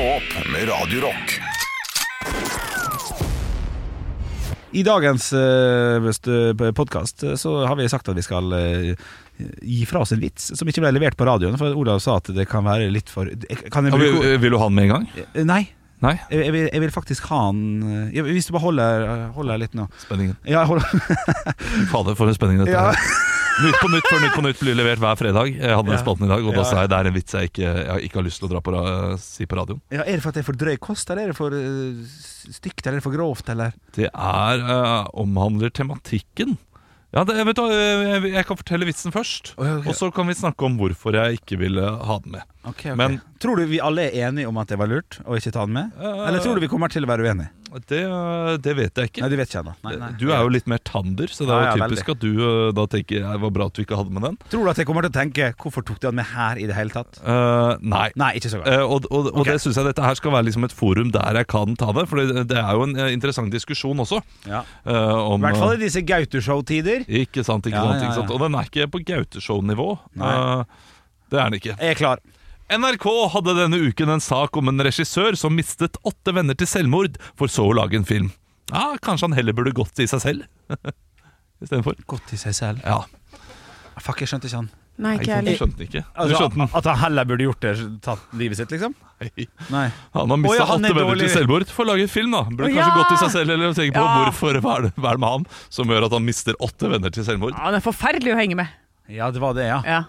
Stå opp med Radio Rock. I dagens uh, podkast så har vi sagt at vi skal uh, gi fra oss en vits som ikke ble levert på radioen. For Olav sa at det kan være litt for Kan jeg vil, bruke vil du ha den med en gang? Eh, Nei. Nei? Jeg, jeg, vil, jeg vil faktisk ha den eh, Hvis du bare holder, holder litt nå. Spenningen. Ja, hold Fader, for en spenning dette ja. er. Nytt på nytt før Nytt på nytt blir levert hver fredag. Jeg hadde den spalten i dag, og da sa jeg det er en vits jeg ikke, jeg ikke har lyst til å dra på, si på radioen. ja, Er det for at det er for drøy kost, eller er det for uh, stygt, eller er det for grovt, eller? Det er uh, omhandler tematikken. Ja, det, vet du, jeg, jeg kan fortelle vitsen først, oh, okay. og så kan vi snakke om hvorfor jeg ikke ville ha den med. Ok, okay. Men- Tror du vi alle er enige om at det var lurt å ikke ta den med? Eller tror du vi kommer til å være uenige? Det, eh, det vet jeg ikke. Nei, det vet jeg da. Nei, nei. Du er jo litt mer tander, så det er jo ja, typisk at du eh, da tenker det var bra at du ikke hadde med den. Tror du at jeg kommer til å tenke 'hvorfor tok de den med her i det hele tatt'? Uh, nei. Nei, ikke så godt. Uh, og og, og okay. det synes jeg dette her skal være liksom et forum der jeg kan ta det. For det, det er jo en interessant diskusjon også. Ja. eh, om, I hvert fall i disse Gauteshow-tider. Ikke sant, ikke Ja, sant, ja, ikke sant. Og den er ikke på Gauteshow-nivå. Det er den ikke. Jeg er klar. NRK hadde denne uken en sak om en regissør som mistet åtte venner til selvmord, for så å lage en film. Ja, Kanskje han heller burde gått i seg selv istedenfor. Gått i seg selv. Ja, Fuck, jeg skjønte ikke han. Nei, ikke jeg skjønte ikke. Du Altså, skjønte den. At han heller burde gjort det, tatt livet sitt, liksom? Nei. Nei. Han har mista ja, åtte venner dårlig. til selvmord. for å lage film, da. Burde Å, kanskje ja! gått i seg selv eller tenke på Ja. hvorfor hva er, det, hva er det med han som gjør at han mister åtte venner til selvmord. Ja, Han er forferdelig å henge med. Ja, det var det, ja. Ja.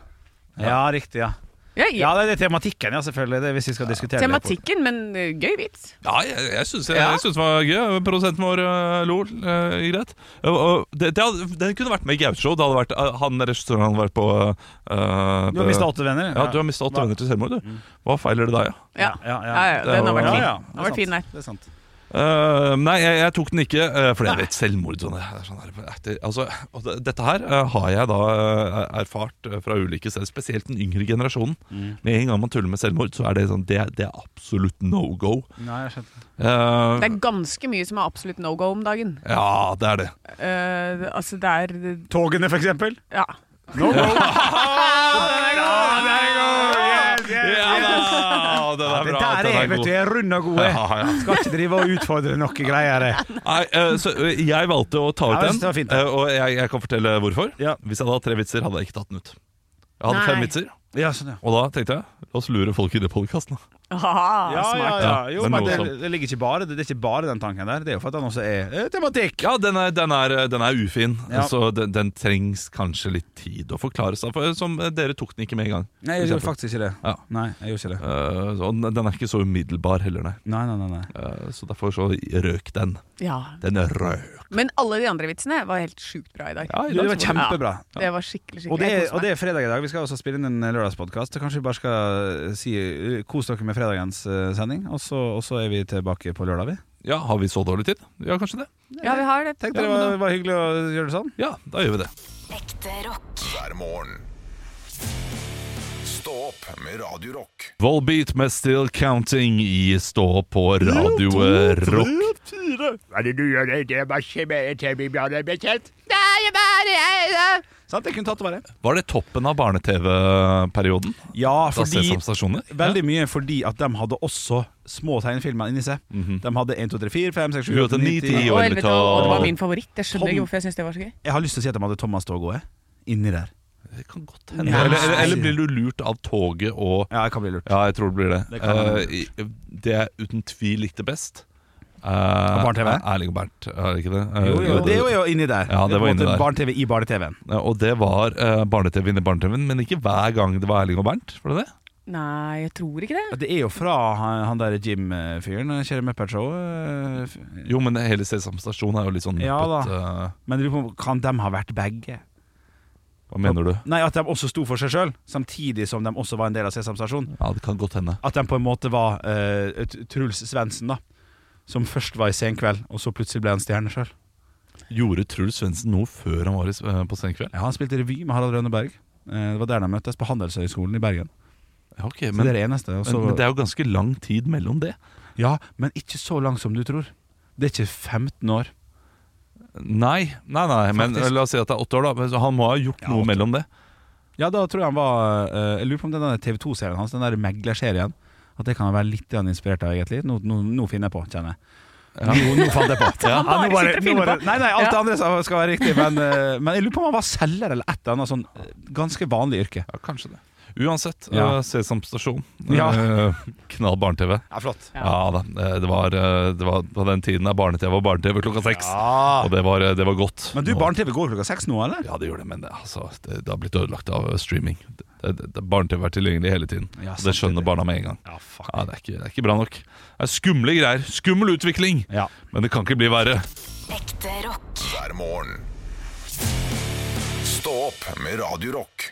Ja, riktig, ja. Ja, Ja, det er tematikken, ja, selvfølgelig. Det hvis vi skal diskutere det. Tematikken, men uh, gøy vits. Ja, jeg, jeg syns Ja. det var gøy. Produsenten vår uh, lo. Uh, greit. Uh, det, det, hadde, den kunne vært med i Gaushow. Det hadde vært uh, han regissøren hadde vært på uh, du har mista åtte venner? Ja, du har mista åtte venner til selvmord, du. Hva feiler det deg, ja? Ja, Ja, ja. ja, ja den har vært fin. ja, det er sant. Det er. Uh, nei, jeg, jeg tok den ikke, uh, fordi jeg vet selvmord sånn, er sånn her, det, altså, og det, Dette her uh, har jeg da uh, erfart fra ulike steder, spesielt den yngre generasjonen. Mm. Med en gang man tuller med selvmord, så er det sånn Det, det er absolutt no go. Nei, jeg. Uh, Det er ganske mye som er absolutt no go om dagen. ja, det er det. Eh, altså, det er Togene, for eksempel? Ja. No go! Ja Den er Det bra. der er, er vet du, god. jeg er rund og gode. Ja, ja. Skal ikke drive og utfordre noe greier. Nei, eh, så eh, jeg valgte å ta ut Ja, den, fint, eh, og jeg, jeg kan fortelle hvorfor. Ja. Hvis jeg hadde hatt tre vitser, hadde jeg ikke tatt den ut. Jeg hadde Nei. fem vitser, Ja, sånn, ja. og da tenkte jeg la oss lure folk i det podkasten. Aha, Ja, ja, smart. ja. Ja, Jo, men det, det ligger ikke bare Det er ikke bare den tanken der. Det er jo for at den også er eh, tematikk. Ja, den er, den er, den er ufin, Ja. så den, den trengs kanskje litt tid å forklare seg. For, som dere tok den ikke med i gang. Nei, jeg gjorde faktisk ikke det. Ja. Nei, jeg gjorde ikke det. uh, Og den er ikke så umiddelbar heller, nei. Nei, nei, nei, nei. Uh, så derfor så røk den. Ja. Den røk. Men alle de andre vitsene var helt sjukt bra i dag. Ja, i dag det var kjempebra. kjempebra. Det var skikkelig, skikkelig Og det, er, og det er fredag i dag. Vi skal også spille inn en lørdagspodkast. Kanskje vi bare skal si kos dere med fredagens sending, og så, og så er vi tilbake på lørdag, vi. Ja, Har vi så dårlig tid? Ja, kanskje det. Ja, vi har det. Tenkte det var, var hyggelig å gjøre det sånn. Ja, da gjør vi det. Ekte rock. hver morgen. Stå opp med Radio Rock. Volbeat med Still Counting i Stå på Radio Rock. Hva er det du gjør? Det er bare ikke mer til vi blir bekjent. Sant, jeg kunne tatt over det. Var det toppen av barne-TV-perioden? Ja, fordi? Veldig mye fordi at de hadde også små tegnefilmer inni seg. Mhm. De hadde 1, 2, 3, 4, 5, 6, 7, 7, 8, 8, 9, 9, 10 10 Og, og helvete, og det var min favoritt. Jeg skjønner ikke hvorfor jeg syns det var så gøy. Jeg har lyst til å si at de hadde Thomas Tog jeg, inni der. Det kan godt hende. Eller, eller, eller blir du lurt av toget og Ja, jeg kan bli lurt. Ja, jeg tror det blir det. Det. Eh, i- det jeg uten tvil likte best uh, barne-TV? Erling og Bernt, er det ikke det? Uh, Jo, jo, det var jo inni der. Ja, det var inni der. Barne-TV i barne-TV-en. Ja, Og det var uh, barne-TV inni barne-TV-en, men ikke hver gang det var Erling og Bernt. Var det det? Nei, jeg tror ikke det. Det er jo fra han, han der Jim-fyren, Kjære Muppet Show. eh, Jo, men hele Sesam Stasjon er jo litt sånn Ja da. Men kan de ha vært begge? Hva mener du? Nei, At de også sto for seg sjøl, samtidig som de også var en del av Sesam Stasjon. Ja, det kan godt hende. At de på en måte var eh, Truls Svendsen, da. Som først var i Senkveld, og så plutselig ble han stjerne sjøl. Gjorde Truls Svendsen noe før han var i, eh, på Senkveld? Ja, han spilte revy med Harald Rønneberg. Eh, det var der de møttes, på Handelshøyskolen i Bergen. Ja, ok, men, det er eneste. og men, men det er jo ganske lang tid mellom det. Ja, men ikke så lang som du tror. Det er ikke 15 år. Nei, nei, nei men Faktisk. la oss si at det er åtte år, da. Men han må ha gjort Ja, noe åtte. mellom det. Ja, da tror jeg han var eh, Jeg lurer på om den der TV 2-serien hans, den der meglerserien, at det kan være litt grann inspirert av egentlig. Nå, nå, nå finner jeg på, kjenner jeg. Nå, nå fant jeg på. Han bare nå sitter og finner bare- på. Nei, nei, alt det Ja. andre skal skal være riktig, men, eh, men jeg lurer på om han var selger eller et eller annet sånn eh, ganske vanlig yrke. Ja, kanskje det. Uansett, Ja. uh, Sesam Stasjon. Ja. Uh, knall barne-TV. Ja, flott. Ja. da, eh, det var, det var på den tiden da barne-TV var barne-TV klokka seks. Ja. Og det var, det var godt. Men du, barne-TV går klokka seks nå, eller? Ja, det gjør det, men det, altså, det, det har blitt ødelagt av streaming. Barne-TV er tilgjengelig hele tiden. Ja, det skjønner barna med en gang. Ja, fuck. Ja, det, er ikke, det er ikke bra nok. Det er skumle greier. Skummel utvikling. Ja. Men det kan ikke bli verre. Ekte rock. hver morgen. Stå opp med Radio Rock.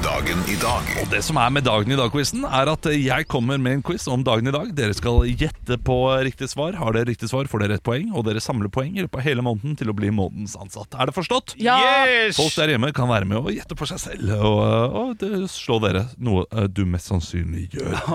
Dagen i dag Og Det som er med Dagen i dag-quizen, er at jeg kommer med en quiz om dagen i dag. Dere skal gjette på riktig svar. Har dere riktig svar, får dere ett poeng, og dere samler poeng i løpet av hele måneden til å bli månedens ansatt. Er det forstått? Ja! Folk der hjemme kan være med og gjette på seg selv, og, og det slå dere, noe eh, du mest sannsynlig gjør.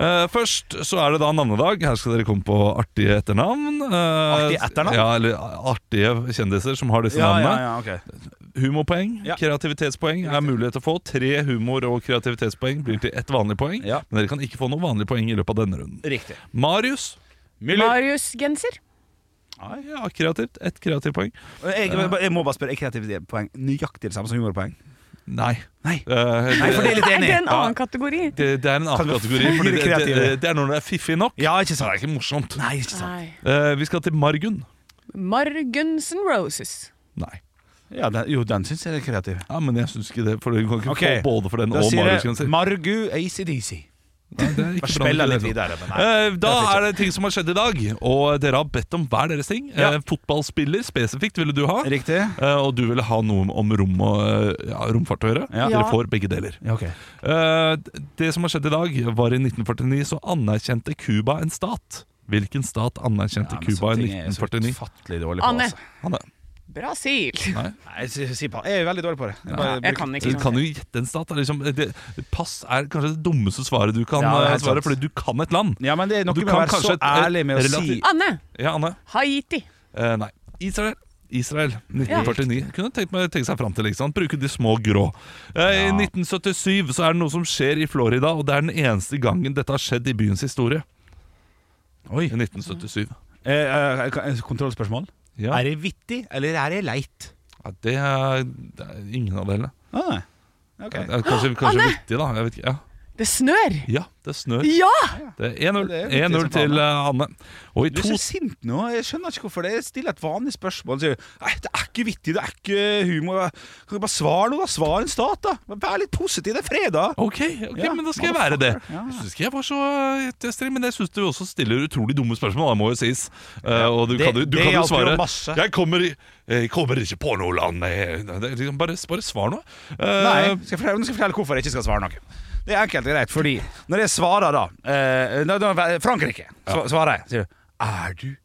Eh, først så er det da navnedag. Her skal dere komme på artige etternavn. Eh, Artige etternavn? Ja, eller artige kjendiser som har disse Ja, navnene. ja, ja, ok. Humorpoeng, Ja. kreativitetspoeng er mulighet til å få. Tre humor- og kreativitetspoeng blir til ett vanlig poeng. Ja. Men dere kan ikke få noe vanlig poeng i løpet av denne runden. Riktig. Marius. Marius Genser. Ja, kreativt. Ett kreativt poeng. Jeg, jeg må bare spørre, er kreativitetspoeng nøyaktig det samme som humorpoeng? Nei. Nei. Eh, Nei, for det er litt Er enig. det en annen kategori? det, det er en annen kategori. Fordi det, det, det er når det er fiffig nok. Ja, ikke sant. Det er ikke morsomt. Nei, ikke sant. Nei. Eh, vi skal til Margunn. Margunsen Roses. Nei. Ja, den, jo, den syns jeg er kreativ. Ja, Men jeg syns ikke det. For du kan ikke okay. få både for den Da og Marius. Margu ACDC. Bra spiller litt videre. Men nei. Eh, Da er det ting som har skjedd i dag, og dere har bedt om hver deres ting. Ja. Eh, Fotballspiller spesifikt ville du ha, Riktig. eh, og du ville ha noe om rom og eh, ja, romfart å gjøre. Ja. Dere får begge deler. Ja, ok. Eh, Det som har skjedd i dag, var i 1949 så anerkjente Cuba en stat. Hvilken stat anerkjente Ja, Cuba i sånne ting er jeg så 1949? utfattelig dårlig på. Anne. Brasil. nei. Nei, si, si pa- Jeg er veldig dårlig på det. Jeg, bare jeg bruker- kan Du kan jo gjette en stat. Liksom, det, pass er kanskje det dummeste svaret du kan Ja, det er eh, helt svare, sant. fordi du kan et land. Ja, men det er noe Du med å kan være så kanskje et- et ærlig med å si relativt- Anne. Ja, Anne? Haiti. Eh, nei. Israel. Israel, 1949. Kunne tenkt meg tenke seg fram til. Ikke sant? Bruke de små grå. Eh, I 1977 så er det noe som skjer i Florida, og det er den eneste gangen dette har skjedd i byens historie. Oi. I 1977. Eh, eh, kan- Kontrollspørsmål. Ja, Er det vittig, eller er det leit? ja det, er, det er ingen av delene. Ah, nei. Ok. Det er Kanskje, kanskje vittig, da. Jeg vet ikke. Ja. Det snør. ja, det snør. Ja! Det er 1-0 Det er vittig 1-0 som til eh, Anne. Og i Du er så sint nå. Jeg skjønner ikke hvorfor det. Jeg stiller et vanlig spørsmål. Sier, Nei, det er ikke vittig, det er ikke humor. Kan du bare svare noe, da? Svar en stat, da. Vær litt positiv. Det er fredag. Ok, ok, Ja, men da skal jeg være det. Ja. Jeg syns ikke jeg var så eh, streng, men jeg syns du også stiller utrolig dumme spørsmål. Det må jo sies. Uh, og du Det- kan, du det kan jo svare masse. Jeg kommer, i- jeg kommer ikke på noe land. liksom Bare, bare svar nå. Uh, Nei, skal jeg fortelle, nå skal jeg fortelle hvorfor jeg ikke skal svare noe. Det er enkelt og greit, fordi når jeg svarer da eh, da- Frankrike, så svarer jeg. Sier du Er du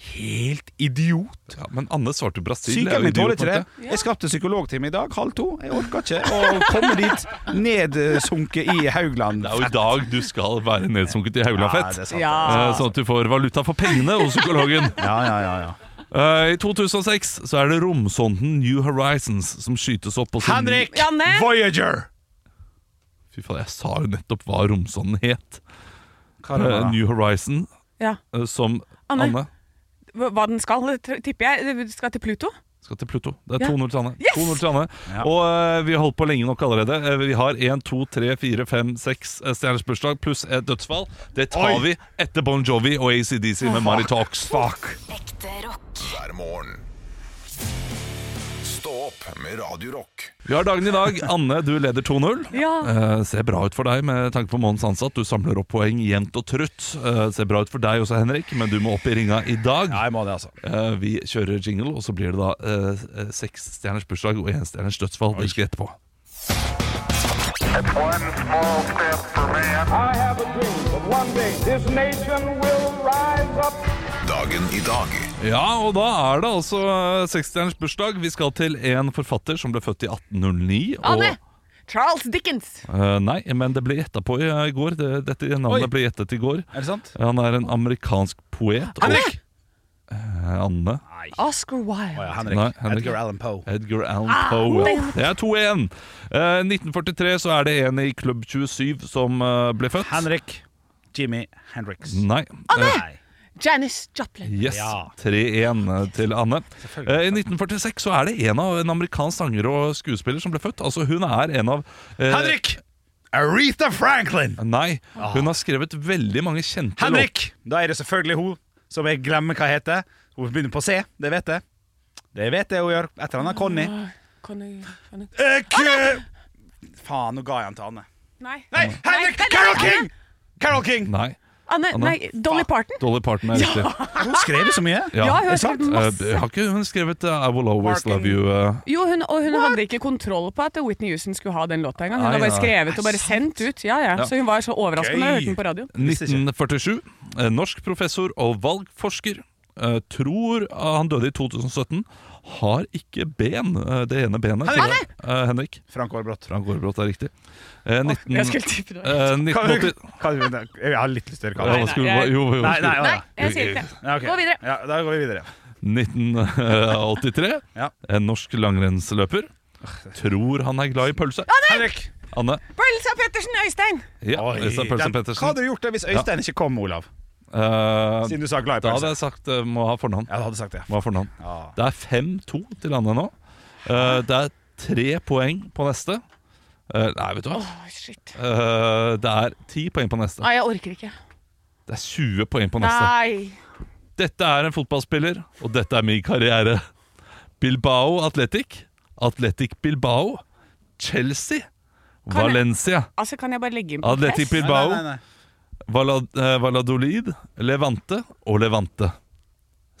helt idiot? ja, men Anne svarte Brasil. er jo mitt tåler idiot ikke det. Jeg skapte psykologtime i dag, halv to. Jeg orker ikke å komme dit nedsunket i Haugland. Det er jo i dag du skal være nedsunket i Haugland Ja, Fett. det er sant. Ja. Eh, Sånn at du får valuta for pengene hos psykologen. Ja, ja, ja, ja. Eh, I 2006 så er det romsonden New Horizons som skytes opp. på sin- Henrik Janne! Voyager! Fy faen, jeg sa jo nettopp hva romsonden het. Hva det Eh. New Horizon, Ja. Uh, som Anne. Anne Hva den skal, tipper jeg. Det Skal til Pluto? skal til Pluto. Det er Ja. 2-0 til Anne. Yes! 2-0 til Anne. Ja. Og uh, vi har holdt på lenge nok allerede. Vi har 1, 2, 3, 4, 5, 6 eh, stjerners bursdag pluss et dødsfall. Det tar Oi. vi etter Bon Jovi og ACDC med Mari Talks. Fuck. Ekte rock. hver morgen. Med Radio Rock. Vi har dagen i dag. Anne, du leder 2-0. Ja. Eh, ser bra ut for deg med tanke på månedens ansatt. Du samler opp poeng jevnt og trutt. Eh, ser bra ut for deg også, Henrik, men du må opp i ringa i dag. Ja, jeg må det, altså. Eh, vi kjører jingle, og så blir det da eh, seksstjerners bursdag og én dødsfall dødsfall like etterpå. It's one small step for man. I have a dream that one day this nation will. Dagen i dag Ja, og da er det altså 60-årens bursdag. Vi skal til en forfatter som ble født i 1809. og- Anne! Charles Dickens. Uh, nei, men det ble gjetta på i, i går. Det, dette navnet Oi. ble gjettet i går. Er det sant? Han er en amerikansk poet. og- uh, Anne. Anne. Oscar Wilde. Wilde. ja, Henrik. Nei, Henrik. Edgar Allan Poe. Edgar Allan Poe. ja. Det er 2-1. Eh, 1943 så er det en i Klubb 27 som eh, ble født. Henrik. Jimmy Hendrix. Nei. Nei. Janis Joplin. Yes, Ja. 3-1 til Anne. Eh, I 1946 så er det en av en amerikansk sanger og skuespiller som ble født. Altså Hun er en av eh, Henrik! Aretha Franklin! Nei, hun har skrevet veldig mange kjente Henrik! Da er det selvfølgelig hun som jeg glemmer hva heter. Hun begynner på C, det vet jeg. Det vet jeg hun gjør. Et eller annet Conny. Conny, Conny. Ikke Faen, nå ga jeg den til Anne. Nei. Nei, Henrik! Carol King! Carol King! Låter. Nei, Anne, Anne. nei, Dolly Parton. Dolly Parton er riktig. Hun skrevet så mye? Ja, Ja, hun har skrevet masse. Eh, har ikke hun skrevet eh, I Will Always Parton. Love You? eh? Jo, hun, og hun hadde ikke kontroll på at Whitney Houston skulle ha den låta engang. Hun Nei, har bare skrevet og bare sendt ut. Ja, ja. Ja. Så hun var så overraskende da jeg hørte den på radio. 1947. eh, Norsk professor og valgforsker eh, tror eh, han døde i 2017. Har ikke ben, eh, det ene benet. Henrik! til- uh, Henrik. Frank Aarbrot. Frank Aarbrot er riktig. Uh, 19, Jeg skulle tippe det. eh, 1980 Jeg har litt lyst til å gjøre skulle- nei, jeg- jo, jo, Nei, nei, ja. jeg sier ikke det. Gå videre. Ja, da går vi videre. 1983. Ja. En norsk langrennsløper. Tror han er glad i pølse. Henrik! Anne. Pølsa Pettersen Øystein! Ja, Oi, Pølsa Pettersen. Hva hadde du gjort hvis Øystein ikke kom, Olav? Eh, Siden du sa glad i da hadde jeg sagt uh, må ha fornavn. Ja, du hadde sagt det. Må ha fornavn. Ja. Det er 5-2 til landet nå. Uh, det er tre poeng på neste. Uh, nei, vet du hva? Åh, shit. Uh, det er 10 poeng på neste. Nei, jeg orker ikke. Det er 20 poeng på neste. Nei. Dette er en fotballspiller, og dette er min karriere. Bilbao Athletic, Athletic Bilbao, Chelsea, Kan jeg- Valencia, Altså, kan jeg bare legge inn på Athletic press? Bilbao, Nei, nei, nei. Valladolid, Levante og Levante.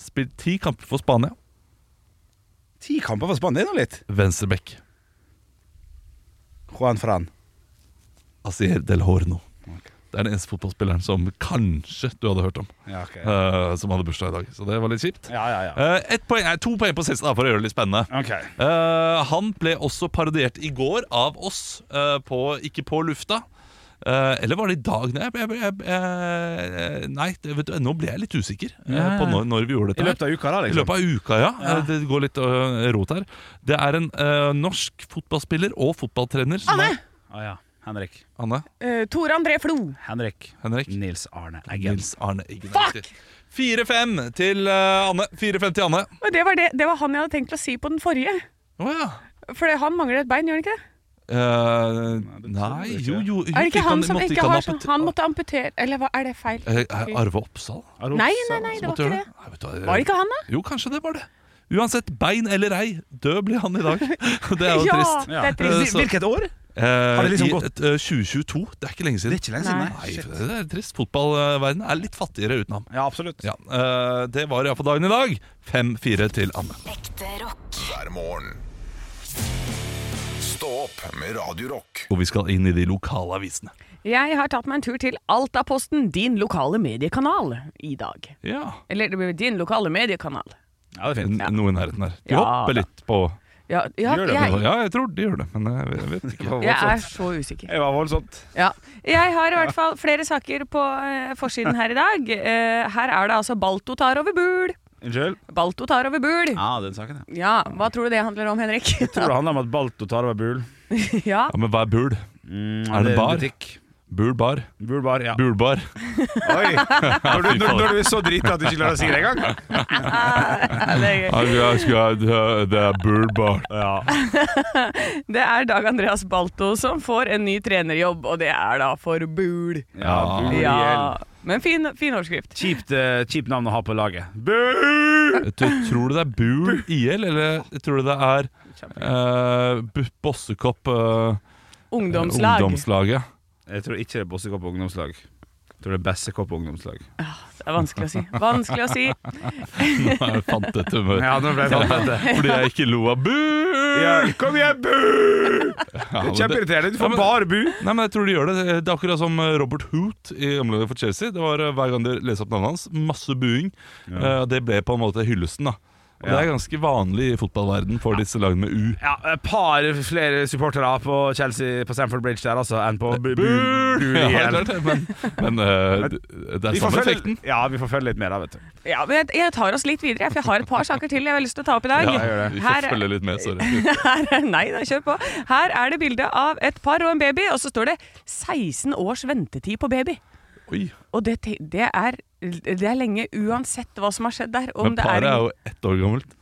Spilt ti kamper for Spania. Ti kamper for Spania, det er nå litt. Venstrebekk. Juan Fran. Asier del Horno. Det er den eneste fotballspilleren som kanskje du hadde hørt om, Ja, okay. uh, som hadde bursdag i dag. Så det var litt kjipt. Ja, ja, ja. Eh, ett poeng, nei, to poeng på siste, da, for å gjøre det litt spennende. Okay. Uh, han ble også parodiert i går av oss, eh, på, ikke på lufta. Eh, eller var det i dag? Nei, jeg, jeg, jeg, eh, nei det, vet du, nå ble jeg litt usikker ja. på når, når vi gjorde dette. I løpet av uka, da, I liksom? løpet av uka, ja. Ja. Eh, Det går litt uh, rot her. Det er en norsk fotballspiller og fotballtrener som Anne! er Ah, ja. Henrik. Anne? Uh, Tore André Flo. Henrik. Henrik? Nils Arne Eggen. Nils Arne Eggen. Fuck! 4-5 til Anne. 4-5 til Anne. Det var, det, det var han jeg hadde tenkt å si på den forrige. Oh, ja. For han mangler et bein, gjør han ikke det? Eh, det nei, jo, jo, jo Er det ikke han som måtte ikke har sånn Han måtte amputere Eller hva, er det feil? Eh, Arve Oppsal? Nei, nei, nei, det var ikke det. Nei, du Var det ikke han, da? Jo, kanskje det var det. Uansett, bein eller ei, død blir han i dag. Det er jo Ja, trist. det er trist. Så- Hvilket år? Eh, det liksom I eh, 2022. Det er ikke lenge siden. Det er ikke lenge siden, nei. Nei, det er trist. Fotballverdenen er litt fattigere uten ham. Ja, absolutt. Ja, uh, Det var iallfall dagen i dag. 5-4 til Anne. Ekte rock. hver morgen. Stå opp med Radio Rock. Og vi skal inn i de lokale avisene. Jeg har tatt meg en tur til Altaposten, din lokale mediekanal, i dag. Ja, Eller din lokale mediekanal. Ja, det er fint. Ja. Noe i nærheten her. De Ja, hopper da. litt på Ja, ja, Gjør det, jeg, Ja, jeg tror de gjør det, men jeg vet- vet ikke. Jeg er så usikker. Det var voldsomt. Ja. Jeg har i hvert fall flere saker på eh, forsiden her i dag. Eh, her er det altså Balto tar over Bul. Unnskyld? Balto tar over Bul. Ja, den saken, ja. Ja, hva tror du det handler om, Henrik? Jeg tror det handler om at Balto tar over Bul. ja. Ja, Men hva er bul? Mm, Er det en bar? Butikk. Bul bar. Bulbar, ja. Bulbar. Oi! Når du, når, når du er så drita at du ikke klarer å si det engang? det er Bul bar. Ja. Det er Dag Andreas Balto som får en ny trenerjobb, og det er da for Bul. ja Bul Ja. Men fin, fin overskrift. Kjipt, eh, kjipt navn å ha på laget. Boo! Du, tror du det er Bul IL, eller tror du det er Eh, Bossekopp eh, Ungdomslag. Ungdomslaget. Jeg tror ikke det er Bossekopp ungdomslag. Jeg tror det er Bessekopp ungdomslag. Ja, Det er vanskelig å si. Vanskelig å si. Nå er det fant et humør. Ja, nå ble jeg fant dette. Fordi jeg ikke lo av bu! Ja, kom igjen, bu! Ja, det er Kjempeirriterende. Du Ja, får men- bare bu. Nei, men jeg tror de gjør det. Det er akkurat som eh, Robert Hoot i omlaget for Chelsea. Det var eh, Hver gang de leser opp navnet hans, masse buing. Ja. Det ble på en måte hyllesten. da Og Det er ganske vanlig i fotballverden for disse lagene med U. Ja, et par flere supportere på Chelsea på Stamford Bridge der, altså, enn på bu, bu, bu, Ja, igjen. men, men uh, det er samme effekten. Ja, vi får følge litt mer av, vet du. Ja, men jeg, jeg tar oss litt videre, for jeg har et par saker til jeg har lyst til å ta opp i dag. Ja, gjør det. vi får følge litt med, sorry. Her, nei da, kjør på. Her er det bilde av et par og en baby, og så står det 16 års ventetid på baby. Oi, Og det, det, er, det er lenge uansett hva som har skjedd der. Om Men det paret er er jo ett år gammelt.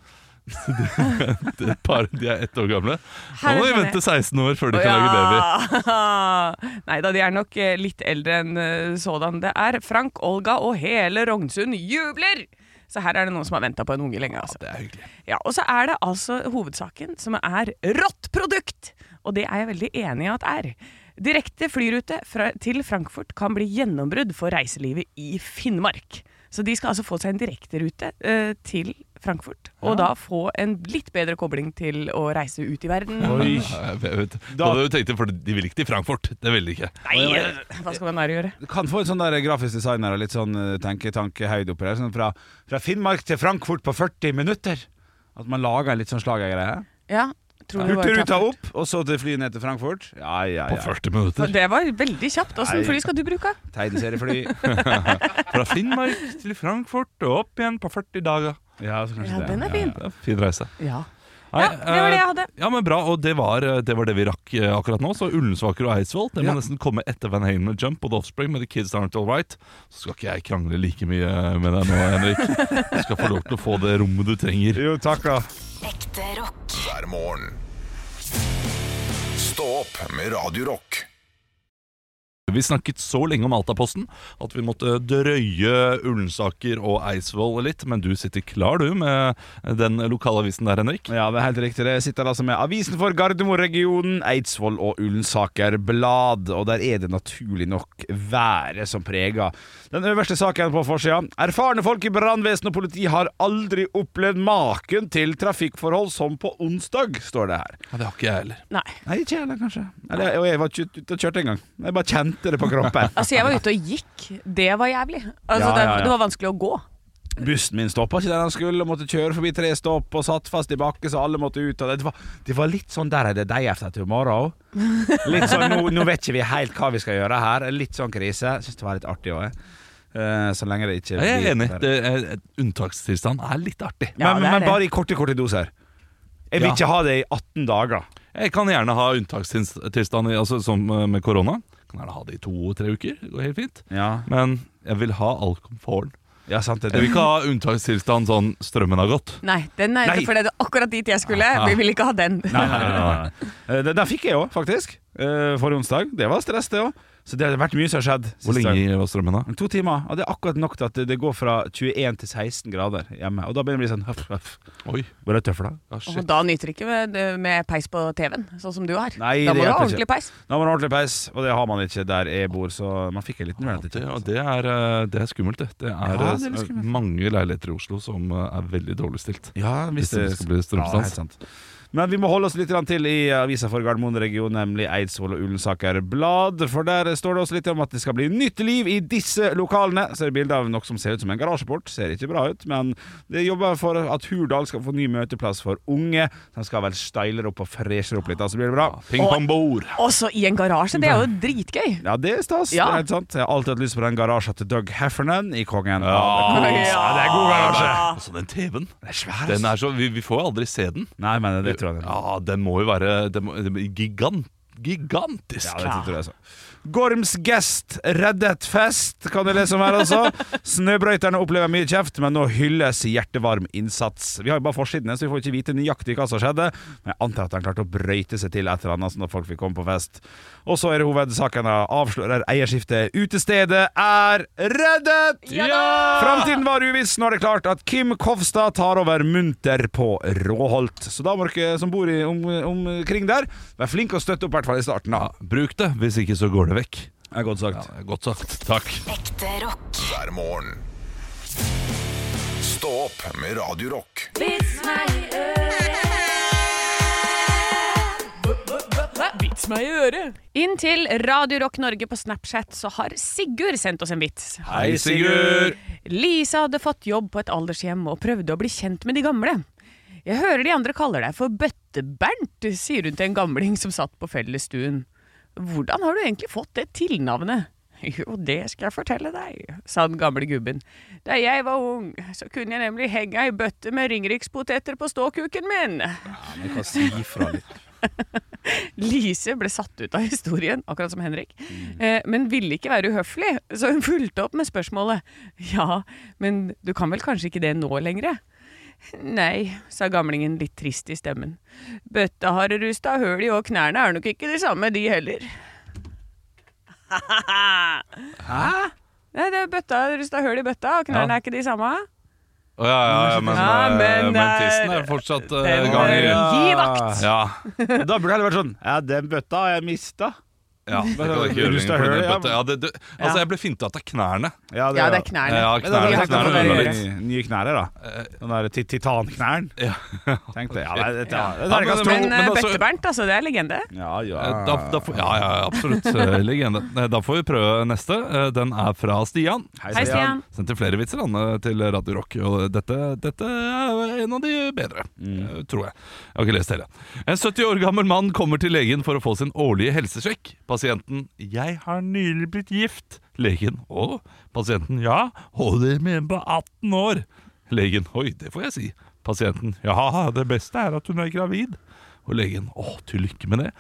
De, det par, de er ett år gamle. Nå må de vente 16 år før de kan lage baby. Nei da, de er nok eh, litt eldre enn eh, sådan. Det er Frank, Olga og hele Rognsund jubler! Så her er det noen som har venta på en unge lenge. altså. Det er hyggelig. Ja, Og så er det altså hovedsaken, som er rått produkt! Og det er jeg veldig enig i at er. Direkte flyrute fra, til Frankfurt kan bli gjennombrudd for reiselivet i Finnmark. Så de skal altså få seg en direkterute eh, til Frankfurt, og da få en litt bedre kobling til å reise ut i verden. Oi. Ja, jeg vet. Da- hadde du tenkt det, for de vil ikke til Frankfurt. Det vil de ikke. Nei, hva skal man her gjøre? Du kan få en sånn der grafisk designer og litt sånn eh, tenketanke høyde oppi der. Sånn fra, fra Finnmark til Frankfurt på 40 minutter. At man lager en litt sånn slagergreie. Ja, Hurtigruta opp, og så til flyet ned til Frankfurt. Ja, ja, På 40 minutter. Det var veldig kjapt. Åssen fly skal du bruke? Tegneseriefly. Fra Finnmark til Frankfurt og opp igjen på 40 dager. Ja, så Ja, det. den er fin. Ja, fin reise. Ja. Nei, Ja, det var det jeg hadde. eh, Ja, men Bra, og det var, det var det vi rakk eh, akkurat nå. Så Ullensvaker og Eidsvoll Det må Ja. nesten komme etter Van Halen med Jump og The Offspring med The Kids Aren't All Right. Så skal ikke jeg krangle like mye med deg nå, Henrik. Du skal få lov til å få det rommet du trenger. Jo, takk da. Ekte rock. Morgen. Stå opp med Radio Rock. Vi snakket så lenge om Altaposten at vi måtte drøye Ullensaker og Eidsvoll litt. Men du sitter klar, du, med den lokalavisen der, Henrik. Ja, det er helt riktig. Det sitter altså med Avisen for Gardermoregionen, Eidsvoll og Ullensaker Blad. Og der er det naturlig nok været som preger den øverste saken på forsida. Erfarne folk i brannvesen og politi har aldri opplevd maken til trafikkforhold som på onsdag, står det her. Ja, Det har ikke jeg heller. Nei. Nei, ikke jeg heller, kanskje. Eller, og jeg var ikke ute og kjørte engang. Jeg bare kjente det på kroppen. Altså, jeg var ute og gikk. Det var jævlig. Altså, Ja, ja, ja. Det, det var vanskelig å gå. Bussen min stoppa ikke der han skulle, og måtte kjøre forbi tre stopp og satt fast i bakke, så alle måtte ut. Og det, var, det var litt sånn der er det deg efter til i morgen. Litt sånn, nå, nå vet ikke vi helt hva vi skal gjøre her. Litt sånn krise. Syns det var litt artig òg. Eh, så lenge det ikke Jeg er enig. Det er, unntakstilstand er litt artig. Ja, men, men bare i korte, korte doser. Jeg vil Ja. ikke ha det i 18 dager. Jeg kan gjerne ha unntakstilstand i- altså, som eh, med korona. Kan gjerne ha det i to-tre uker. Det går helt fint. Ja, Men jeg vil ha all komforten. ja sant det. Jeg vil ikke ha unntakstilstand sånn strømmen har gått. Nei, den er, Nei. for det er akkurat dit jeg skulle. Vi vil ikke ha den. Nei, nei, nei, nei, nei. Eh, Den, den fikk jeg òg, faktisk. eh, Forrige onsdag. Det var stress, det òg. Så det har vært mye som har skjedd. Hvor lenge var strømmen da? To timer, og det er akkurat nok til at det går fra 21 til 16 grader hjemme. Og da begynner det å bli sånn huff, huff. Oi, Hvor er det da? ah, Og da nyter det ikke med, med peis på TV-en, sånn som du har. Nei, da må du ha ordentlig peis. Da må du ha ordentlig peis, og det har man ikke der jeg bor, så man fikk en liten Det, reality og det, er, eh, det er skummelt, det. Det er, Ja, det er eh, skummelt. mange leiligheter i Oslo som eh, er veldig dårlig stilt. Ja, Hvis det skal bli Ja, strømstans. helt sant. Men vi må holde oss litt til i avisa for Gardermoen-regionen, nemlig Eidsvoll og Ullensaker Blad. For der står det også litt om at det skal bli nytt liv i disse lokalene. Så er det bilde av noe som ser ut som en garasjeport. Ser ikke bra ut, men det jobber for at Hurdal skal få ny møteplass for unge. Den skal vel style opp og freshere opp litt, da, så blir det bra. Ping-pong-bord! Også i en garasje. Det er jo dritgøy. Ja, det er stas. Ja. Det er helt sant. Jeg har alltid hatt lyst på den garasjen til Doug Heffernan i Kongen. Ja. det er god, ja, det er god garasje. Altså, den TV-en. Den er svær. Er så, vi, vi får jo aldri se den. Nei, men det jeg. Ja, den må jo være den må, den må, gigant. gigantisk. Ja, det tror jeg så. Gorms Gest reddet fest, kan jeg lese om her også. Snøbrøyterne opplever mye kjeft, men nå hylles hjertevarm innsats. Vi har jo bare forsidene, så vi får ikke vite nøyaktig hva som skjedde. Men jeg antar at han klarte å brøyte seg til et eller annet, sånn at folk fikk komme på fest. Og så er det hovedsaken da, avslører eierskiftet. Utestedet er reddet! Ja! Framtiden var uviss. Nå er det klart at Kim Kofstad tar over munter på Råholt. Så da må dere som bor i, om, omkring der, være flinke å støtte opp, i hvert fall i starten. da. Bruk det, hvis ikke så går det vekk. Det er godt sagt. Ja, godt sagt. Takk. Ekte rock. hver morgen. Stå opp med Radio Rock. Vits meg i øret. Inn til Radio Rock Norge på Snapchat så har Sigurd sendt oss en vits. Hei, Sigurd! Lisa hadde fått jobb på et aldershjem og prøvde å bli kjent med de gamle. Jeg hører de andre kaller deg for Bøtte-Bernt, sier hun til en gamling som satt på fellesstuen. Hvordan har du egentlig fått det tilnavnet? Jo, det skal jeg fortelle deg, sa den gamle gubben. Da jeg var ung, så kunne jeg nemlig henge ei bøtte med ringerikspoteter på ståkuken min. Ja, men kan si ifra litt. Lise ble satt ut av historien, akkurat som Henrik, eh, men ville ikke være uhøflig, så hun fulgte opp med spørsmålet. Ja, men du kan vel kanskje ikke det nå lenger? Nei, sa gamlingen litt trist i stemmen. Bøtta har rusta høl i, og knærne er nok ikke de samme, de heller. Hæ? Nei, det er bøtta har rusta høl i bøtta, og knærne Ja. er ikke de samme. Å, ja, ja, ja, men, Ja, eh, men men, det er- tissen er fortsatt uh, i Gi vakt! Ja, Da burde det heller vært sånn Ja, den bøtta har jeg mista. Ja, det kan jeg ikke Du gjøre lenger. for det det, er ja. Ja, det, det, altså, jeg ble finta at det er knærne. Ja, Ja, det er knærne. Ja, Men da knærne, knærne noe nye, nye knærer, da. Den der tit- titanknæren. Ja. Ja, det, det, det, Ja, det, men- det, Men, men eh, altså- Bøtte-Bernt, altså, det er legende. ja, ja. Eh, Da, da får, ja, ja, absolutt. eh, Legende. Eh, Da får vi prøve neste. Eh, Den er fra Stian. Hei, Stian. Sendte flere vitser han eh, til Radio Rock, og dette, dette er en av de bedre, eh, tror jeg. Jeg har ikke lest hele. En 70 år gammel mann kommer til legen for å få sin årlige helsesjekk. Pasienten 'Jeg har nylig blitt gift'. Legen 'Å?' Pasienten 'Ja, og det med på 18 år'. Legen 'Oi, det får jeg si'. Pasienten 'Ja, det beste er at hun er gravid'. Og legen 'Å, til lykke med det'.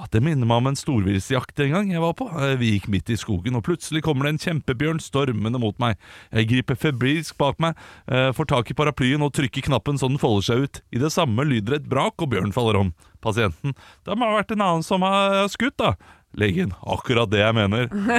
At det minner meg om en storviltsjakt en gang jeg var på. Eh, Vi gikk midt i skogen, og plutselig kommer det en kjempebjørn stormende mot meg. Jeg griper febrilsk bak meg, eh, får tak i paraplyen og trykker knappen så den folder seg ut. I det samme lyder et brak, og bjørnen faller om. Pasienten. Det må ha vært en annen som har skutt, da. Legen. Akkurat det jeg mener. Det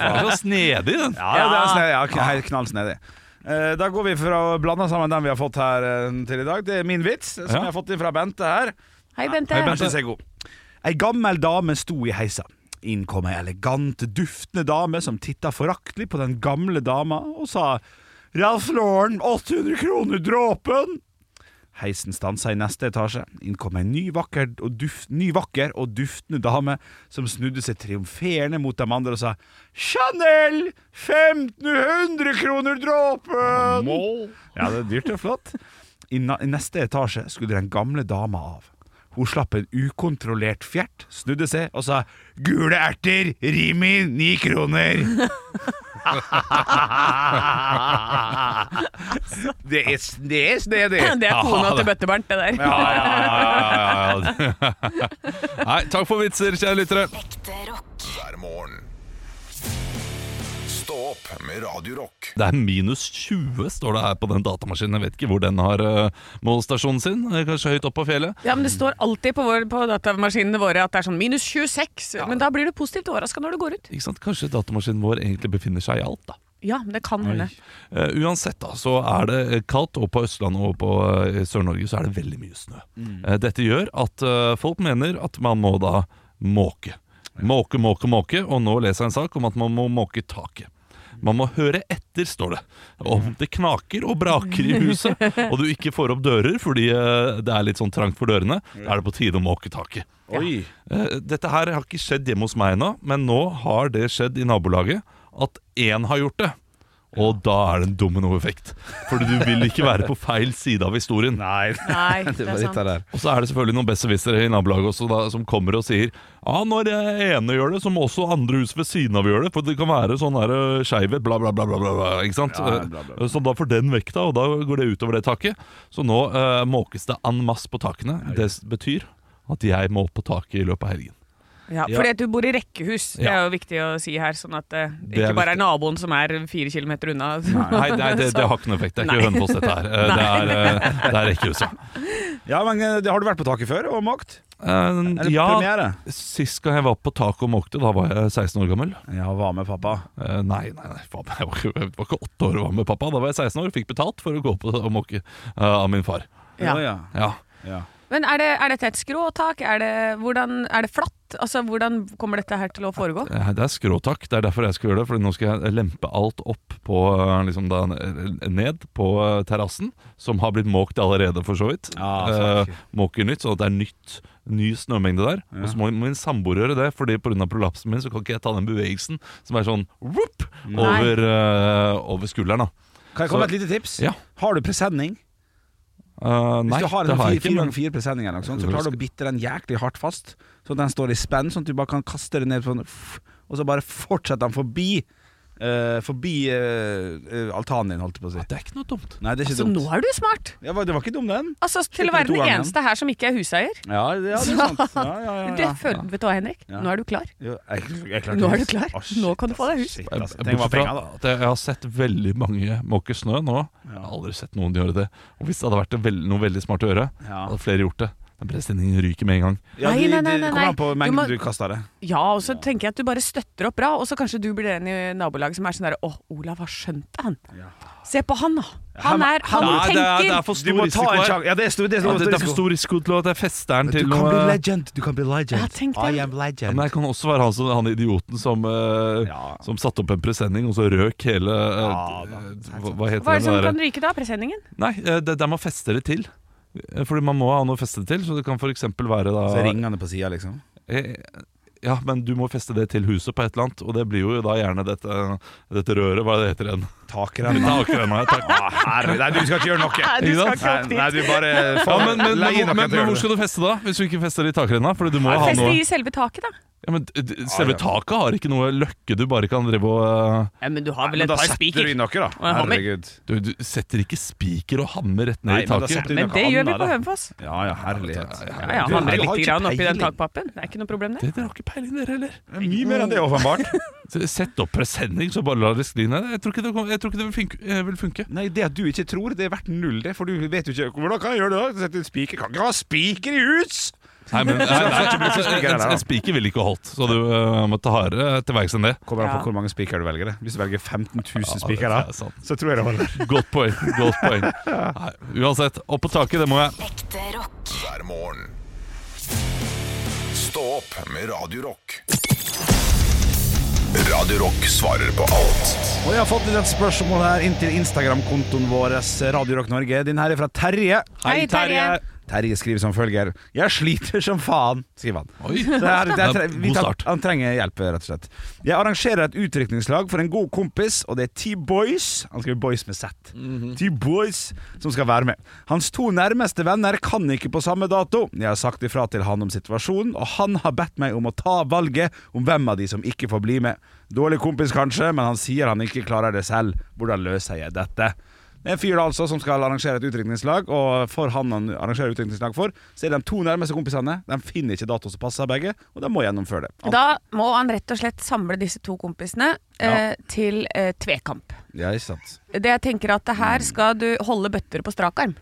er så snedig, den. Ja, det er snedig. Ja, kn- helt knallsnedig. Eh, Da går vi for å blande sammen den vi har fått her eh, til i dag. Det er min vits, som Ja. jeg har fått inn fra Bente her. Hei, Bente. Den synes jeg er god. Ei gammel dame sto i heisa. Inn kom ei elegant, duftende dame som titta foraktelig på den gamle dama og sa Ralf Lauren, 800 kroner dråpen! Heisen stansa i neste etasje. Inn kom ei ny vakker, duft, ny vakker og duftende dame som snudde seg triumferende mot de andre og sa Chanel! 1500 kroner dråpen! Ja, det er dyrt og flott. I, I neste etasje skulle den gamle dama av. Hun slapp en ukontrollert fjert, snudde seg og sa 'Gule erter, Rimi, ni kroner'. det, er, det er snedig. Det er kona til Bøtte-Bernt, det der. Ja, ja, ja, ja, ja. Nei, takk for vitser, kjære lyttere. Ekte rock. hver morgen. Med Radio Rock. Det er minus 20, står det her på den datamaskinen. Jeg vet ikke hvor den har uh, målstasjonen sin. Eh, Kanskje høyt opp på fjellet. Ja, men Det står alltid på, vår, på datamaskinene våre at det er sånn minus 26, men da blir du positivt overraska når det går ut. Ikke sant? Kanskje datamaskinen vår egentlig befinner seg i alt, da. Ja, det kan hende. Uh, uansett, da, så er det eh, kaldt, og på Østlandet og på uh, Sør-Norge så er det veldig mye snø. Eh, dette gjør at eh, folk mener at man må da måke. Måke, måke, måke, og nå leser jeg en sak om at man må måke taket. Man må høre etter, står det. Om det knaker og braker i huset, og du ikke får opp dører fordi eh, det er litt sånn trangt for dørene, da er det på tide å måke taket. Oi. Eh, Dette her har ikke skjedd hjemme hos meg ennå, men nå har det skjedd i nabolaget at én har gjort det. Og da er det en dominoeffekt. For du vil ikke være på feil side av historien. Nei, Nei, det det er var litt sant. av. Og så er det selvfølgelig noen besserwissere i nabolaget også da, som kommer og sier Ja, når jeg ene gjør det, så må også andre hus ved siden av gjøre det. For det kan være sånn uh, skeivhet, bla, bla, bla, bla, bla. Ikke sant? Ja, bla, bla, bla. Eh, Så da får den vekk, da, og da går det utover det taket. Så nå uh, måkes det en masse på takene. Det betyr at jeg må opp på taket i løpet av helgen. Ja, fordi at du bor i rekkehus. Det er jo viktig å si her, sånn at det Det er ikke bare er naboen som er fire kilometer unna. Nei, nei det, det har ikke noe effekt. Det er ikke. Hønefoss, dette her. Eh, Det er, eh, det er rekkehuset. Ja, men eh, Har du vært på taket før og måkt? Eh, Er ja, premiere? sist gang jeg var på taket og måkte, da var jeg 16 år gammel. Ja, hva med pappa? Uh, nei, nei, nei faen, jeg, var jeg var ikke åtte år og var med pappa. Da var jeg 16 år og fikk betalt for å gå på og måke uh, av min far. Ja. Ja. Ja. ja. Men er, det, er dette et skråtak? Er det, hvordan, er det flatt? Altså, Hvordan kommer dette her til å foregå? Det er skråtak. Det er derfor jeg skal gjøre det. For nå skal jeg lempe alt opp på liksom da, ned på eh, terrassen, som har blitt måkt allerede, for så vidt. Ah, Eh, måker nytt, sånn at det er nytt ny snømengde der. Og så må min samboer gjøre det, Fordi pga. prolapsen min så kan ikke jeg ta den bevegelsen som er sånn whoop, over, uh, over skulderen. da Kan jeg komme med et lite tips? Ja. Har du presenning? Eh, Hvis du har en har fire, jeg ikke. ganger fire presenning, eller noe sånt, så klarer du å bitte den jæklig hardt fast, så den står i spenn, sånn at du bare kan kaste det ned, sånn, og så bare fortsetter den forbi eh, Forbi eh, eh, altanen din, holdt jeg på å si. det er ikke noe dumt. Nei, det er ikke altså, dumt. nå er du smart! Ja, det var ikke dum, den. Altså, Til å være den eneste her som ikke er huseier. Ja, det, ja, det er sant. Ja, ja, ja, ja. Det føler, vet du hva, Henrik? Ja. Nå er du klar. Jo, jeg, jeg klar. Nå er du klar. Oh, shit, Nå kan du få deg hus. Shit, Jeg- altså. jeg, penger, da. jeg jeg har sett veldig mange måke snø nå. Jeg har aldri sett noen gjøre det. Og hvis det hadde vært noe veldig smart å gjøre, Ja. hadde flere gjort det. Presenningen ryker med en gang. Ja, Nei, de- nei, nei, det kommer an på mengden Du må- du kaster det. Ja, og så tenker jeg at du bare støtter opp bra, og så kanskje du blir den i nabolaget som er sånn derre Å, Olav har skjønt det, han. Se på han, da. Han er Han tenker det, er, det er for stor risiko. Ja, det er stor, det er Ja, stor, det, det er for stor risiko til at jeg fester den Du til kan bli legend. Du kan bli legend. Ja, det. I am ja. Men jeg kan også være han, som, han idioten som, uh, Ja. som satte opp en presenning, og så røk hele uh, Ja, da. hva, hva heter Hva er det som kan ryke da? Presenningen? Nei, eh, det, der man feste det til. Eh, Fordi man må ha noe å feste til, så det kan f.eks. være da Så ringene på sida, liksom. Eh, Ja, men du må feste det til huset på et eller annet, og det blir jo da gjerne dette, dette røret, hva det heter igjen? Takrenna. Takrenna, takk. Ah, herre, nei, du skal ikke gjøre noe. Du skal ikke opp Nei, nei, du bare Ja, men, men, men, leie men, hvor skal du feste da, hvis du ikke fester det i takrenna? Fordi du må ha Feste noe i selve taket, da. ja, men Selve Ja, ja. taket har ikke noe løkke du bare kan drive og eh, Ja, men du har vel et Men spiker? da setter du inn noe, da. Herregud. du, du setter ikke spiker og hammer rett ned Nei, i taket. Men, Men det gjør vi på. Hønefoss. Ja ja, herlighet. Ja, ja, Du, Hamre litt grann oppi den takpappen. Det er ikke noe problem, det. Det, dere har ikke peiling, dere heller. Mye mer enn det, åpenbart. Sett opp presenning, så bare la det skli ned. Jeg tror ikke det, kom- jeg tror ikke det vil, funke, eh, vil funke. Nei, det at du ikke tror, det er verdt null, det. For du vet jo ikke Hvordan kan jeg gjøre det? Sette en spiker Kan ikke ha spiker i hus! Nei, men nei, nei, en, en spiker ville ikke holdt, så du uh, må ta hardere til verks enn det. Kommer an Ja. på hvor mange spiker du velger. det Hvis du velger 15 000 Ja, spikere, er så tror jeg det holder. Godt poeng. godt poeng Nei, Uansett, opp på taket, det må jeg. Ekte rock. hver morgen. Stå opp med Radio Rock. Radio Rock svarer på alt Og jeg har fått et spørsmål her inntil Instagram-kontoen vår, Radio Rock Norge. Din her er fra Terje. Hei, Terje. Terje skriver som følger Jeg sliter som faen, skriver han. Oi. Det er, det er, tre- vi. Han trenger hjelp, rett og slett. Jeg arrangerer et utdrikningslag for en god kompis, og det er T-Boys Han skriver Boys med Z. T-Boys som skal være med. Hans to nærmeste venner kan ikke på samme dato. Jeg har sagt ifra til han om situasjonen, og han har bedt meg om å ta valget om hvem av de som ikke får bli med. Dårlig kompis kanskje, men han sier han ikke klarer det selv. Hvordan løser jeg dette? Det er en fyr altså som skal arrangere et utdrikningslag, og for han han arrangerer utdrikningslag for, så er de to nærmeste kompisene De finner ikke dato som passer begge, og de må gjennomføre det. Da må han rett og slett samle disse to kompisene eh, til eh, tvekamp. Ja, ikke sant. Det jeg tenker at her skal du holde bøtter på strak arm.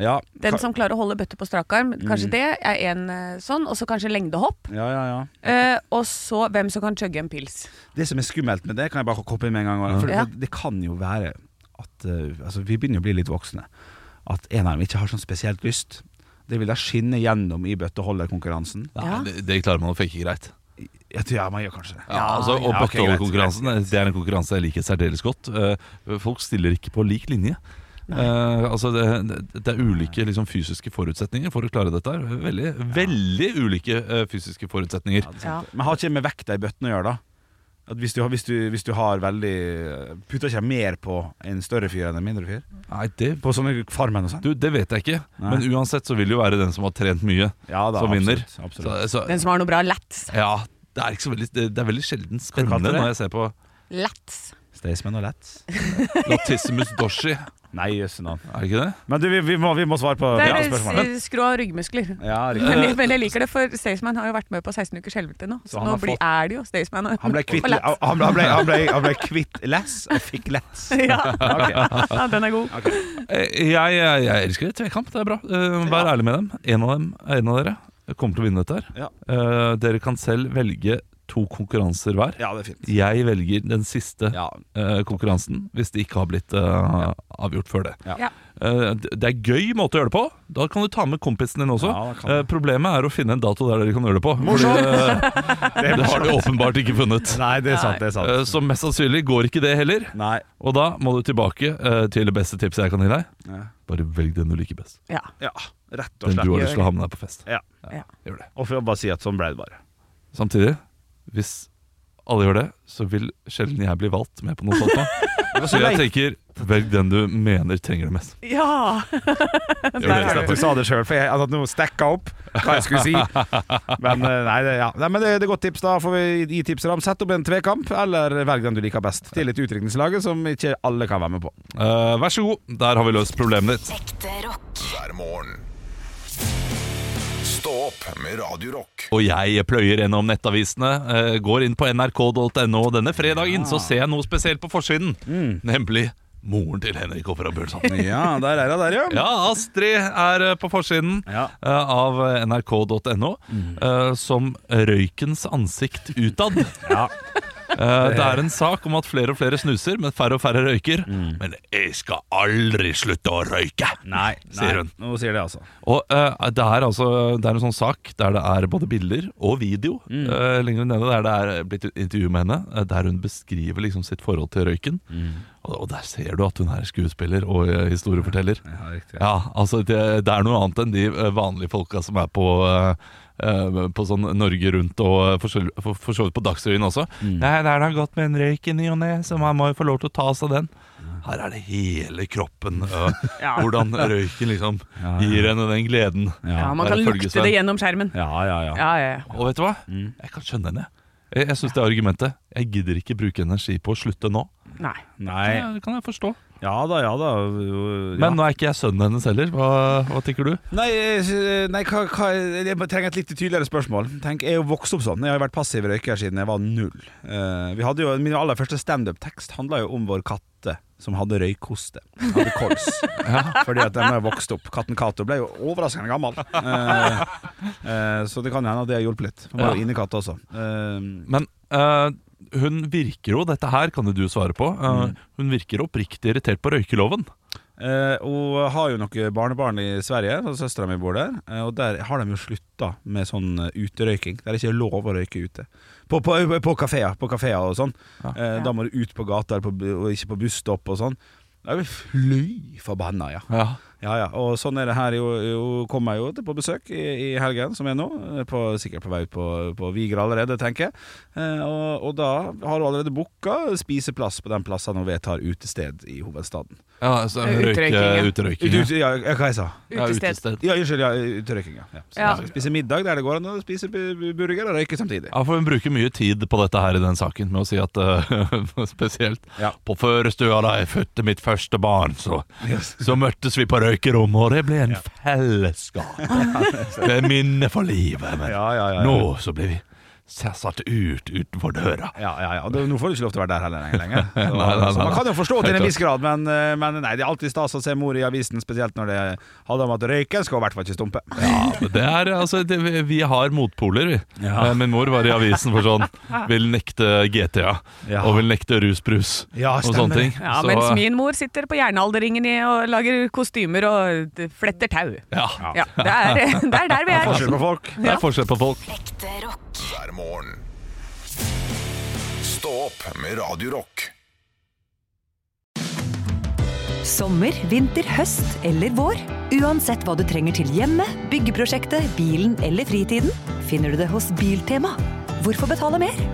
Ja, Den som klarer å holde bøtter på strak arm, kanskje det er en eh, sånn, og så kanskje lengdehopp. ja, ja, ja. Eh, og så hvem som kan chugge en pils. Det som er skummelt med det, kan jeg bare koppe inn med en gang. For, Ja. for det kan jo være at eh, Altså, vi begynner å bli litt voksne. At en av dem ikke har sånn spesielt lyst. Det vil da skinne gjennom i bøtteholderkonkurransen. Ja. Det, det klarer man å fake greit. Jeg tror ja, man gjør kanskje det. Ja, altså, og ja, okay, Det er en konkurranse jeg liker særdeles godt. Eh, folk stiller ikke på lik linje. Uh, altså det, det, det er ulike liksom, fysiske forutsetninger for å klare dette. her Veldig, veldig ulike uh, fysiske forutsetninger. Ja. Men har ikke med vekta i bøttene å gjøre, da? At hvis du, har- hvis, du, hvis du har veldig Putter ikke mer på en større fyr enn en mindre fyr? Nei, det, På sånne Farmen og sånn? du, det vet jeg ikke. Nei. Men uansett så vil det jo være den som har trent mye, Ja da, som vinner. absolutt, absolutt. Så, så, Den som har noe bra lats. ja, det er, ikke så veldig, det, det er veldig sjelden kalte spennende det? når jeg ser på Lats. Staysman og Letts. Latissimus Doshi. Nei, jøss navn. Er det ikke det? Men du, vi, vi, må, vi må svare på Det ja, er spørsmålet. s- skrå ryggmuskler. Ja, Men, jeg- men jeg liker det, for Staysman har jo vært med på 16 ukers helvete nå. Så, han nå har blir, fått- er det jo Staysman og Han ble kvitt, og Lats. han ble, han ble, han ble, han ble kvitt less og fikk lets. Ja. Ok. ja, den er god. Eh, Jeg, jeg, jeg elsker det. Tvekamp, det er bra. Eh, Vær ærlig med dem. En av dem, en av dere kommer til å vinne dette her. Ja. Eh, dere kan selv velge to konkurranser hver. Ja, det er fint. Jeg velger den siste Ja. eh, konkurransen, hvis det ikke har blitt uh, avgjort før det. Ja. Eh, det det er gøy måte å gjøre det på. Da kan du ta med kompisen din også. Ja, det kan du. Eh, problemet er å finne en dato der dere kan gjøre det på. Fordi, eh, det har de åpenbart ikke funnet. Nei, det er sant. det er sant så mest sannsynlig går ikke det heller. Nei. Og da må du tilbake til det beste tipset jeg kan gi deg. Ja. Bare velg den du liker best. Ja. Ja, rett og slett Den du har lyst til å ha med deg på fest. Ja. Ja. Gjør det. Og for å bare si at sånn ble det bare. Samtidig, hvis alle gjør det, så vil sjelden jeg bli valgt med på noe sånt. nå. Så jeg tenker, velg den du mener trenger det mest. ja. Det. at du sa det sjøl, for jeg hadde noe stekka opp hva jeg skulle si. Men eh, nei, det, ja. nei, men det, det er godt tips. Da får vi gi tips til dem. Sett opp en tvekamp, eller velg den du liker best. Til et utdrikningslag som ikke alle kan være med på. Uh, vær så god, der har vi løst problemet ditt. Ekte rock. hver morgen. Stå opp med Radio Rock. Og jeg pløyer gjennom nettavisene, eh, går inn på nrk.no. Denne fredagen så ser jeg noe spesielt på forsiden, nemlig moren til Henrik Ofra Bjørnson. Ja, der er hun der, ja. Ja, Astrid er eh, på forsiden Ja. eh, av nrk.no mm. som røykens ansikt utad. Ja. Eh, det er en sak om at flere og flere snuser, men færre og færre røyker. Men jeg skal aldri slutte å røyke, Nei, sier hun. Nå sier det, altså. Og uh, det, er altså, det er en sånn sak der det er både bilder og video eh, lenger nede, der det er blitt intervju med henne, der hun beskriver liksom sitt forhold til røyken. Og, og der ser du at hun er skuespiller og historieforteller. Ja, riktig. Ja, altså det, det er noe annet enn de vanlige folka som er på eh, på sånn Norge Rundt og eh, for så vidt på Dagsrevyen også. Nei, det er da godt med en røyk i ny og ne, så man må jo få lov til å ta seg den. Her er det hele kroppen. Øh, Ja. Hvordan røyken liksom gir henne den gleden. ja, man kan lukte det gjennom skjermen. Ja, ja, ja. Ja, ja, ja. Og vet du hva? Jeg kan skjønne henne. Jeg, jeg syns det er argumentet. Jeg gidder ikke bruke energi på å slutte nå. Nei. Nei. Det kan jeg forstå. Ja da, ja da. jo, Ja. Men nå er ikke jeg sønnen hennes heller. Hva, hva tenker du? Nei, eh, nei hva, hva, jeg trenger et litt tydeligere spørsmål. Tenk, Jeg er jo vokst opp sånn. Jeg har jo vært passiv røyker siden jeg var null. Uh, vi hadde jo, Min aller første standup-tekst handla jo om vår katte som hadde røykhoste. Hadde kols. Fordi at den har vokst opp. Katten Cato ble jo overraskende gammel. Uh, uh, så det kan hende at det har hjulpet litt. Han var jo Ja. innekatt også. Men eh, hun virker jo, dette her kan jo du svare på, Mm. hun virker oppriktig irritert på røykeloven. Eh, hun har jo noen barnebarn i Sverige, og søstera mi bor der. Eh, og der har de jo slutta med sånn eh, uterøyking. Der er ikke lov å røyke ute. På, på, på kafeer på og sånn. Eh, da må du ut på gata og ikke på busstopp og sånn. Da er vi fly forbanna, ja. Ja. Ja, ja. Og sånn er det her. Jo kommer jeg jo på besøk i, i helgen, som er nå. Eh, På, sikkert på vei ut på, på Viger allerede, tenker jeg. Eh, og, og da har du allerede booka spiseplass på den plassen hun vet har utested i hovedstaden. Ja, altså, utrøyking. ja. Ut, hva jeg sa Utested. ja, unnskyld, ja, uterøyking, ja. ja. Så Ja. Spise middag der det går an å spise bu- bu- burger og røyke samtidig. Ja, for Hun bruker mye tid på dette her i den saken, med å si at uh, spesielt Ja. På førestua da jeg fødte mitt første barn, så, så møttes vi på røykerommet, og det ble en fellesskap. Det er minne for livet. Men Ja, ja, ja, ja. nå så ble vi satt ut utenfor døra. Ja, ja, ja. Det- Nå får du ikke lov til å være der heller lenger. lenger. Så, Nei, nei, nei, man kan jo forstå til en viss grad, men, eh, men nei, det er alltid stas å se mor i avisen, spesielt når det handler om at røyken skal i hvert fall ikke stumpe. Ja, det er, altså, det, vi- har motpoler, vi. Ja. Eh, Min mor var i avisen for sånn Vil nekte GTA Ja. og vil nekte rusbrus Ja, og sånne ting. Ja, Så, mens min mor sitter på jernalderingen og lager kostymer og fletter tau. ja, Ja, det er, det er der vi er. Forskjell på folk. det er forskjell på folk. Ekte rock. Hver morgen. Stå opp med Radio Rock. Sommer, vinter, høst eller vår. Uansett hva du trenger til hjemmet, byggeprosjektet, bilen eller fritiden, finner du det hos Biltema. Hvorfor betale mer?